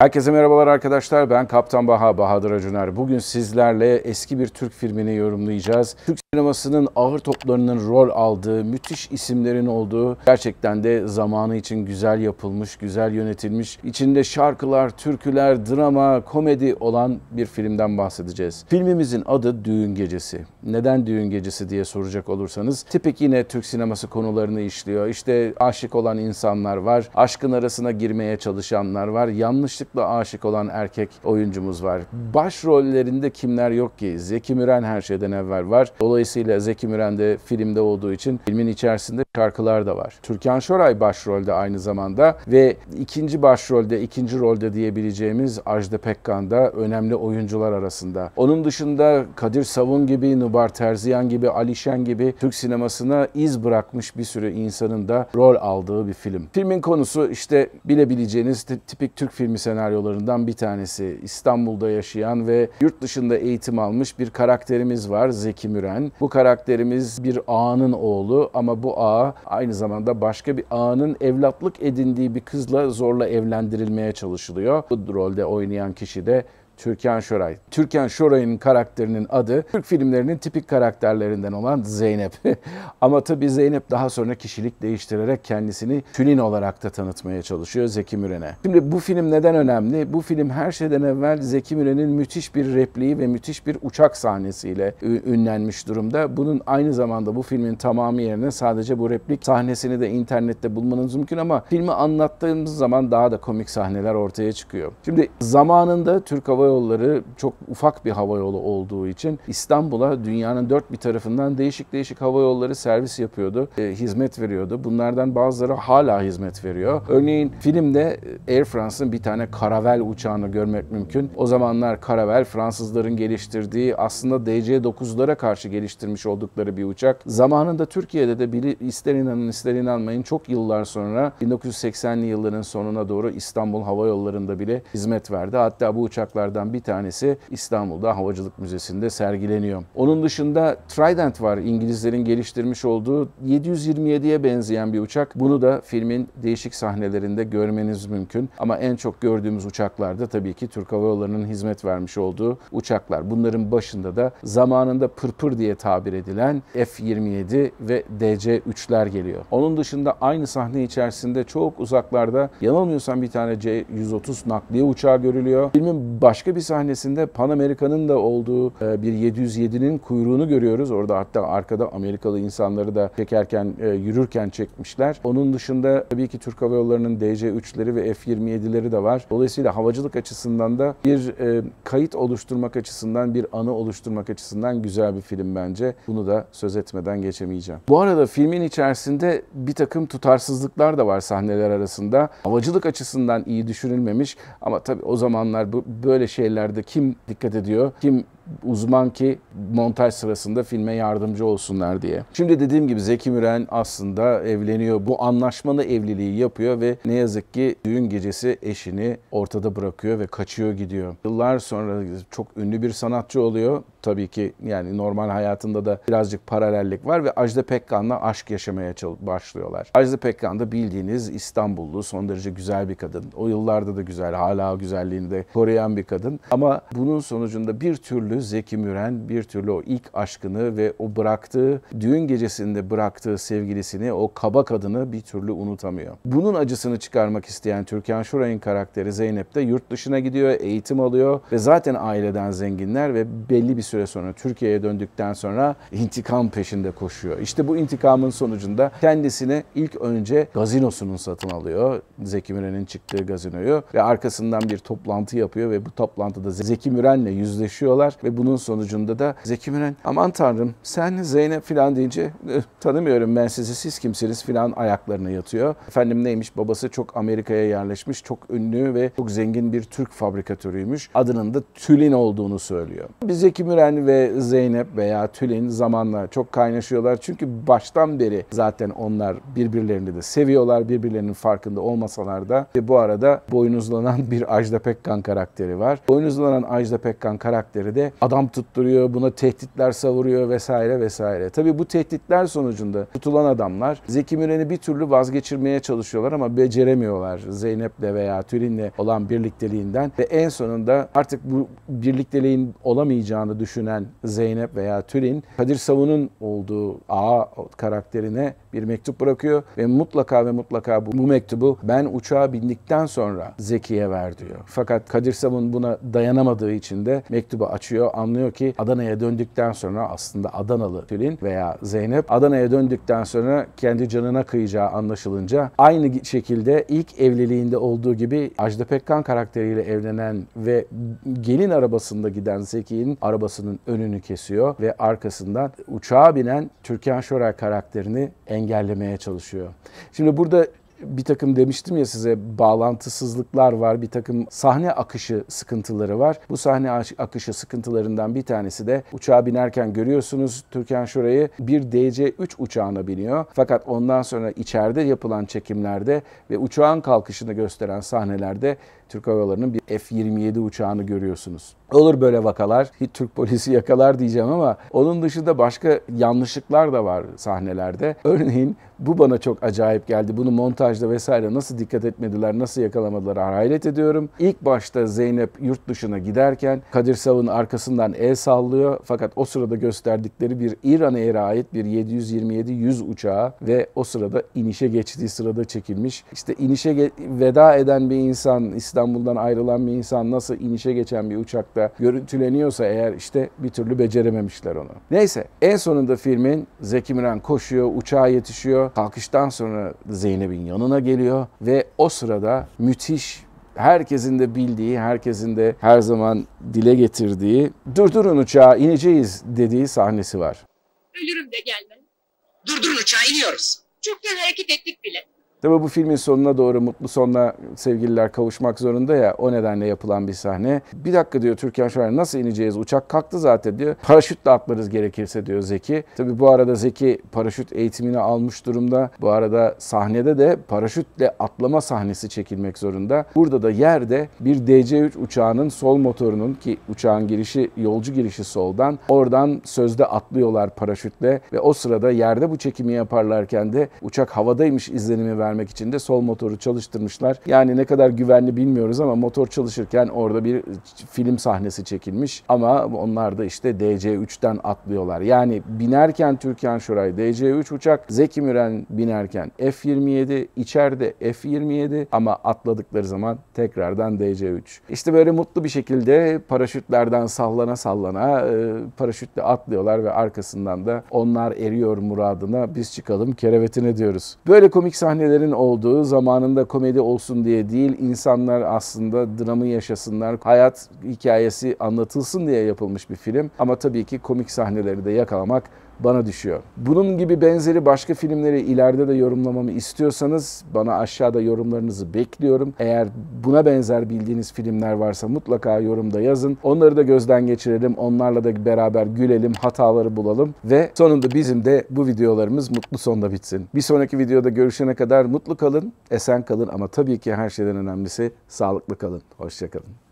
Herkese merhabalar arkadaşlar. Ben Kaptan Baha, Bahadır Acuner. Bugün sizlerle eski bir Türk filmini yorumlayacağız. Türk sinemasının ağır toplarının rol aldığı, müthiş isimlerin olduğu, gerçekten de zamanı için güzel yapılmış, güzel yönetilmiş, içinde şarkılar, türküler, drama, komedi olan bir filmden bahsedeceğiz. Filmimizin adı Düğün Gecesi. Neden Düğün Gecesi diye soracak olursanız, tipik yine Türk sineması konularını işliyor. İşte aşık olan insanlar var, aşkın arasına girmeye çalışanlar var, yanlışlık yanlışlıkla aşık olan erkek oyuncumuz var. Başrollerinde kimler yok ki? Zeki Müren her şeyden evvel var. Dolayısıyla Zeki Müren de filmde olduğu için filmin içerisinde şarkılar da var. Türkan Şoray başrolde aynı zamanda ve ikinci başrolde, ikinci rolde diyebileceğimiz Ajda Pekkan da önemli oyuncular arasında. Onun dışında Kadir Savun gibi, Nubar Terziyan gibi, Alişen gibi Türk sinemasına iz bırakmış bir sürü insanın da rol aldığı bir film. Filmin konusu işte bilebileceğiniz tipik Türk filmi senaryolarından bir tanesi. İstanbul'da yaşayan ve yurt dışında eğitim almış bir karakterimiz var Zeki Müren. Bu karakterimiz bir ağanın oğlu ama bu ağa aynı zamanda başka bir ağanın evlatlık edindiği bir kızla zorla evlendirilmeye çalışılıyor. Bu rolde oynayan kişi de Türkan Şoray. Türkan Şoray'ın karakterinin adı Türk filmlerinin tipik karakterlerinden olan Zeynep. Ama tabii Zeynep daha sonra kişilik değiştirerek kendisini Tülin olarak da tanıtmaya çalışıyor Zeki Müren'e. Şimdi bu film neden önemli? Bu film her şeyden evvel Zeki Müren'in müthiş bir repliği ve müthiş bir uçak sahnesiyle ünlenmiş durumda. Bunun aynı zamanda bu filmin tamamı yerine sadece bu replik sahnesini de internette bulmanız mümkün ama filmi anlattığımız zaman daha da komik sahneler ortaya çıkıyor. Şimdi zamanında Türk Hava Yolları çok ufak bir hava yolu olduğu için İstanbul'a dünyanın dört bir tarafından değişik değişik hava yolları servis yapıyordu, e, hizmet veriyordu. Bunlardan bazıları hala hizmet veriyor. Örneğin filmde Air France'ın bir tane Karavel uçağını görmek mümkün. O zamanlar Karavel Fransızların geliştirdiği aslında DC-9'lara karşı geliştirmiş oldukları bir uçak. Zamanında Türkiye'de de biri ister inanın ister inanmayın çok yıllar sonra 1980'li yılların sonuna doğru İstanbul Hava Yolları'nda bile hizmet verdi. Hatta bu uçaklardan uçaklardan bir tanesi İstanbul'da Havacılık Müzesi'nde sergileniyor. Onun dışında Trident var İngilizlerin geliştirmiş olduğu 727'ye benzeyen bir uçak. Bunu da filmin değişik sahnelerinde görmeniz mümkün. Ama en çok gördüğümüz uçaklarda tabii ki Türk Hava Yolları'nın hizmet vermiş olduğu uçaklar. Bunların başında da zamanında pırpır diye tabir edilen F-27 ve DC-3'ler geliyor. Onun dışında aynı sahne içerisinde çok uzaklarda yanılmıyorsam bir tane C-130 nakliye uçağı görülüyor. Filmin başka Başka bir sahnesinde Pan Amerika'nın da olduğu e, bir 707'nin kuyruğunu görüyoruz. Orada hatta arkada Amerikalı insanları da çekerken, e, yürürken çekmişler. Onun dışında tabii ki Türk Hava Yolları'nın DC-3'leri ve F-27'leri de var. Dolayısıyla havacılık açısından da bir e, kayıt oluşturmak açısından, bir anı oluşturmak açısından güzel bir film bence. Bunu da söz etmeden geçemeyeceğim. Bu arada filmin içerisinde bir takım tutarsızlıklar da var sahneler arasında. Havacılık açısından iyi düşünülmemiş ama tabii o zamanlar böyle şeylerde kim dikkat ediyor, kim uzman ki montaj sırasında filme yardımcı olsunlar diye. Şimdi dediğim gibi Zeki Müren aslında evleniyor. Bu anlaşmalı evliliği yapıyor ve ne yazık ki düğün gecesi eşini ortada bırakıyor ve kaçıyor gidiyor. Yıllar sonra çok ünlü bir sanatçı oluyor. Tabii ki yani normal hayatında da birazcık paralellik var ve Ajda Pekkan'la aşk yaşamaya başlıyorlar. Ajda Pekkan da bildiğiniz İstanbullu, son derece güzel bir kadın. O yıllarda da güzel, hala güzelliğini de koruyan bir kadın. Ama bunun sonucunda bir türlü Zeki Müren bir türlü o ilk aşkını ve o bıraktığı, düğün gecesinde bıraktığı sevgilisini, o kaba kadını bir türlü unutamıyor. Bunun acısını çıkarmak isteyen Türkan Şoray'ın karakteri Zeynep de yurt dışına gidiyor, eğitim alıyor ve zaten aileden zenginler ve belli bir süre sonra Türkiye'ye döndükten sonra intikam peşinde koşuyor. İşte bu intikamın sonucunda kendisine ilk önce gazinosunu satın alıyor. Zeki Müren'in çıktığı gazinoyu ve arkasından bir toplantı yapıyor ve bu toplantıda Zeki Müren'le yüzleşiyorlar ve bunun sonucunda da Zeki Müren aman tanrım sen Zeynep filan deyince tanımıyorum ben sizi siz kimsiniz filan ayaklarına yatıyor. Efendim neymiş babası çok Amerika'ya yerleşmiş çok ünlü ve çok zengin bir Türk fabrikatörüymüş. Adının da Tülin olduğunu söylüyor. Biz Zeki Müren ve Zeynep veya Tülin zamanla çok kaynaşıyorlar. Çünkü baştan beri zaten onlar birbirlerini de seviyorlar. Birbirlerinin farkında olmasalar da ve bu arada boynuzlanan bir Ajda Pekkan karakteri var. Boynuzlanan Ajda Pekkan karakteri de adam tutturuyor, buna tehditler savuruyor vesaire vesaire. Tabii bu tehditler sonucunda tutulan adamlar Zeki Müren'i bir türlü vazgeçirmeye çalışıyorlar ama beceremiyorlar Zeynep'le veya Tülin'le olan birlikteliğinden ve en sonunda artık bu birlikteliğin olamayacağını düşünen Zeynep veya Tülin Kadir Savun'un olduğu A karakterine bir mektup bırakıyor ve mutlaka ve mutlaka bu, bu mektubu ben uçağa bindikten sonra Zeki'ye ver diyor. Fakat Kadir Savun buna dayanamadığı için de mektubu açıyor. Anlıyor ki Adana'ya döndükten sonra aslında Adanalı Tülin veya Zeynep Adana'ya döndükten sonra kendi canına kıyacağı anlaşılınca aynı şekilde ilk evliliğinde olduğu gibi Ajda Pekkan karakteriyle evlenen ve gelin arabasında giden Zeki'nin arabasının önünü kesiyor ve arkasından uçağa binen Türkan Şoray karakterini engellemeye çalışıyor. Şimdi burada bir takım demiştim ya size bağlantısızlıklar var, bir takım sahne akışı sıkıntıları var. Bu sahne akışı sıkıntılarından bir tanesi de uçağa binerken görüyorsunuz Türkan Şoray'ı bir DC-3 uçağına biniyor. Fakat ondan sonra içeride yapılan çekimlerde ve uçağın kalkışını gösteren sahnelerde Türk Hava Yolları'nın bir F-27 uçağını görüyorsunuz. Olur böyle vakalar. Hiç Türk polisi yakalar diyeceğim ama onun dışında başka yanlışlıklar da var sahnelerde. Örneğin bu bana çok acayip geldi. Bunu montajda vesaire nasıl dikkat etmediler, nasıl yakalamadılar hayret ediyorum. İlk başta Zeynep yurt dışına giderken Kadir Sav'ın arkasından el sallıyor. Fakat o sırada gösterdikleri bir İran Air'e ait bir 727-100 uçağı ve o sırada inişe geçtiği sırada çekilmiş. İşte inişe veda eden bir insan, İstanbul'dan ayrılan bir insan nasıl inişe geçen bir uçakta görüntüleniyorsa eğer işte bir türlü becerememişler onu. Neyse en sonunda filmin Zeki Müren koşuyor, uçağa yetişiyor. Kalkıştan sonra Zeynep'in yanına geliyor ve o sırada müthiş herkesin de bildiği, herkesin de her zaman dile getirdiği durdurun uçağı ineceğiz dediği sahnesi var. Ölürüm de gelmem. Durdurun uçağı iniyoruz. Çoktan hareket ettik bile. Tabii bu filmin sonuna doğru mutlu sonla sevgililer kavuşmak zorunda ya o nedenle yapılan bir sahne. Bir dakika diyor Türkan Şoray nasıl ineceğiz? Uçak kalktı zaten diyor. Paraşütle atlarız gerekirse diyor Zeki. Tabii bu arada Zeki paraşüt eğitimini almış durumda. Bu arada sahnede de paraşütle atlama sahnesi çekilmek zorunda. Burada da yerde bir DC-3 uçağının sol motorunun ki uçağın girişi yolcu girişi soldan oradan sözde atlıyorlar paraşütle ve o sırada yerde bu çekimi yaparlarken de uçak havadaymış izlenimi ver vermek için de sol motoru çalıştırmışlar. Yani ne kadar güvenli bilmiyoruz ama motor çalışırken orada bir film sahnesi çekilmiş. Ama onlar da işte DC-3'ten atlıyorlar. Yani binerken Türkan Şoray DC-3 uçak, Zeki Müren binerken F-27, içeride F-27 ama atladıkları zaman tekrardan DC-3. İşte böyle mutlu bir şekilde paraşütlerden sallana sallana e, paraşütle atlıyorlar ve arkasından da onlar eriyor muradına biz çıkalım kerevetine diyoruz. Böyle komik sahneleri komedilerin olduğu zamanında komedi olsun diye değil insanlar aslında dramı yaşasınlar. Hayat hikayesi anlatılsın diye yapılmış bir film. Ama tabii ki komik sahneleri de yakalamak bana düşüyor. Bunun gibi benzeri başka filmleri ileride de yorumlamamı istiyorsanız bana aşağıda yorumlarınızı bekliyorum. Eğer buna benzer bildiğiniz filmler varsa mutlaka yorumda yazın. Onları da gözden geçirelim. Onlarla da beraber gülelim, hataları bulalım ve sonunda bizim de bu videolarımız mutlu sonla bitsin. Bir sonraki videoda görüşene kadar mutlu kalın, esen kalın ama tabii ki her şeyden önemlisi sağlıklı kalın. Hoşçakalın.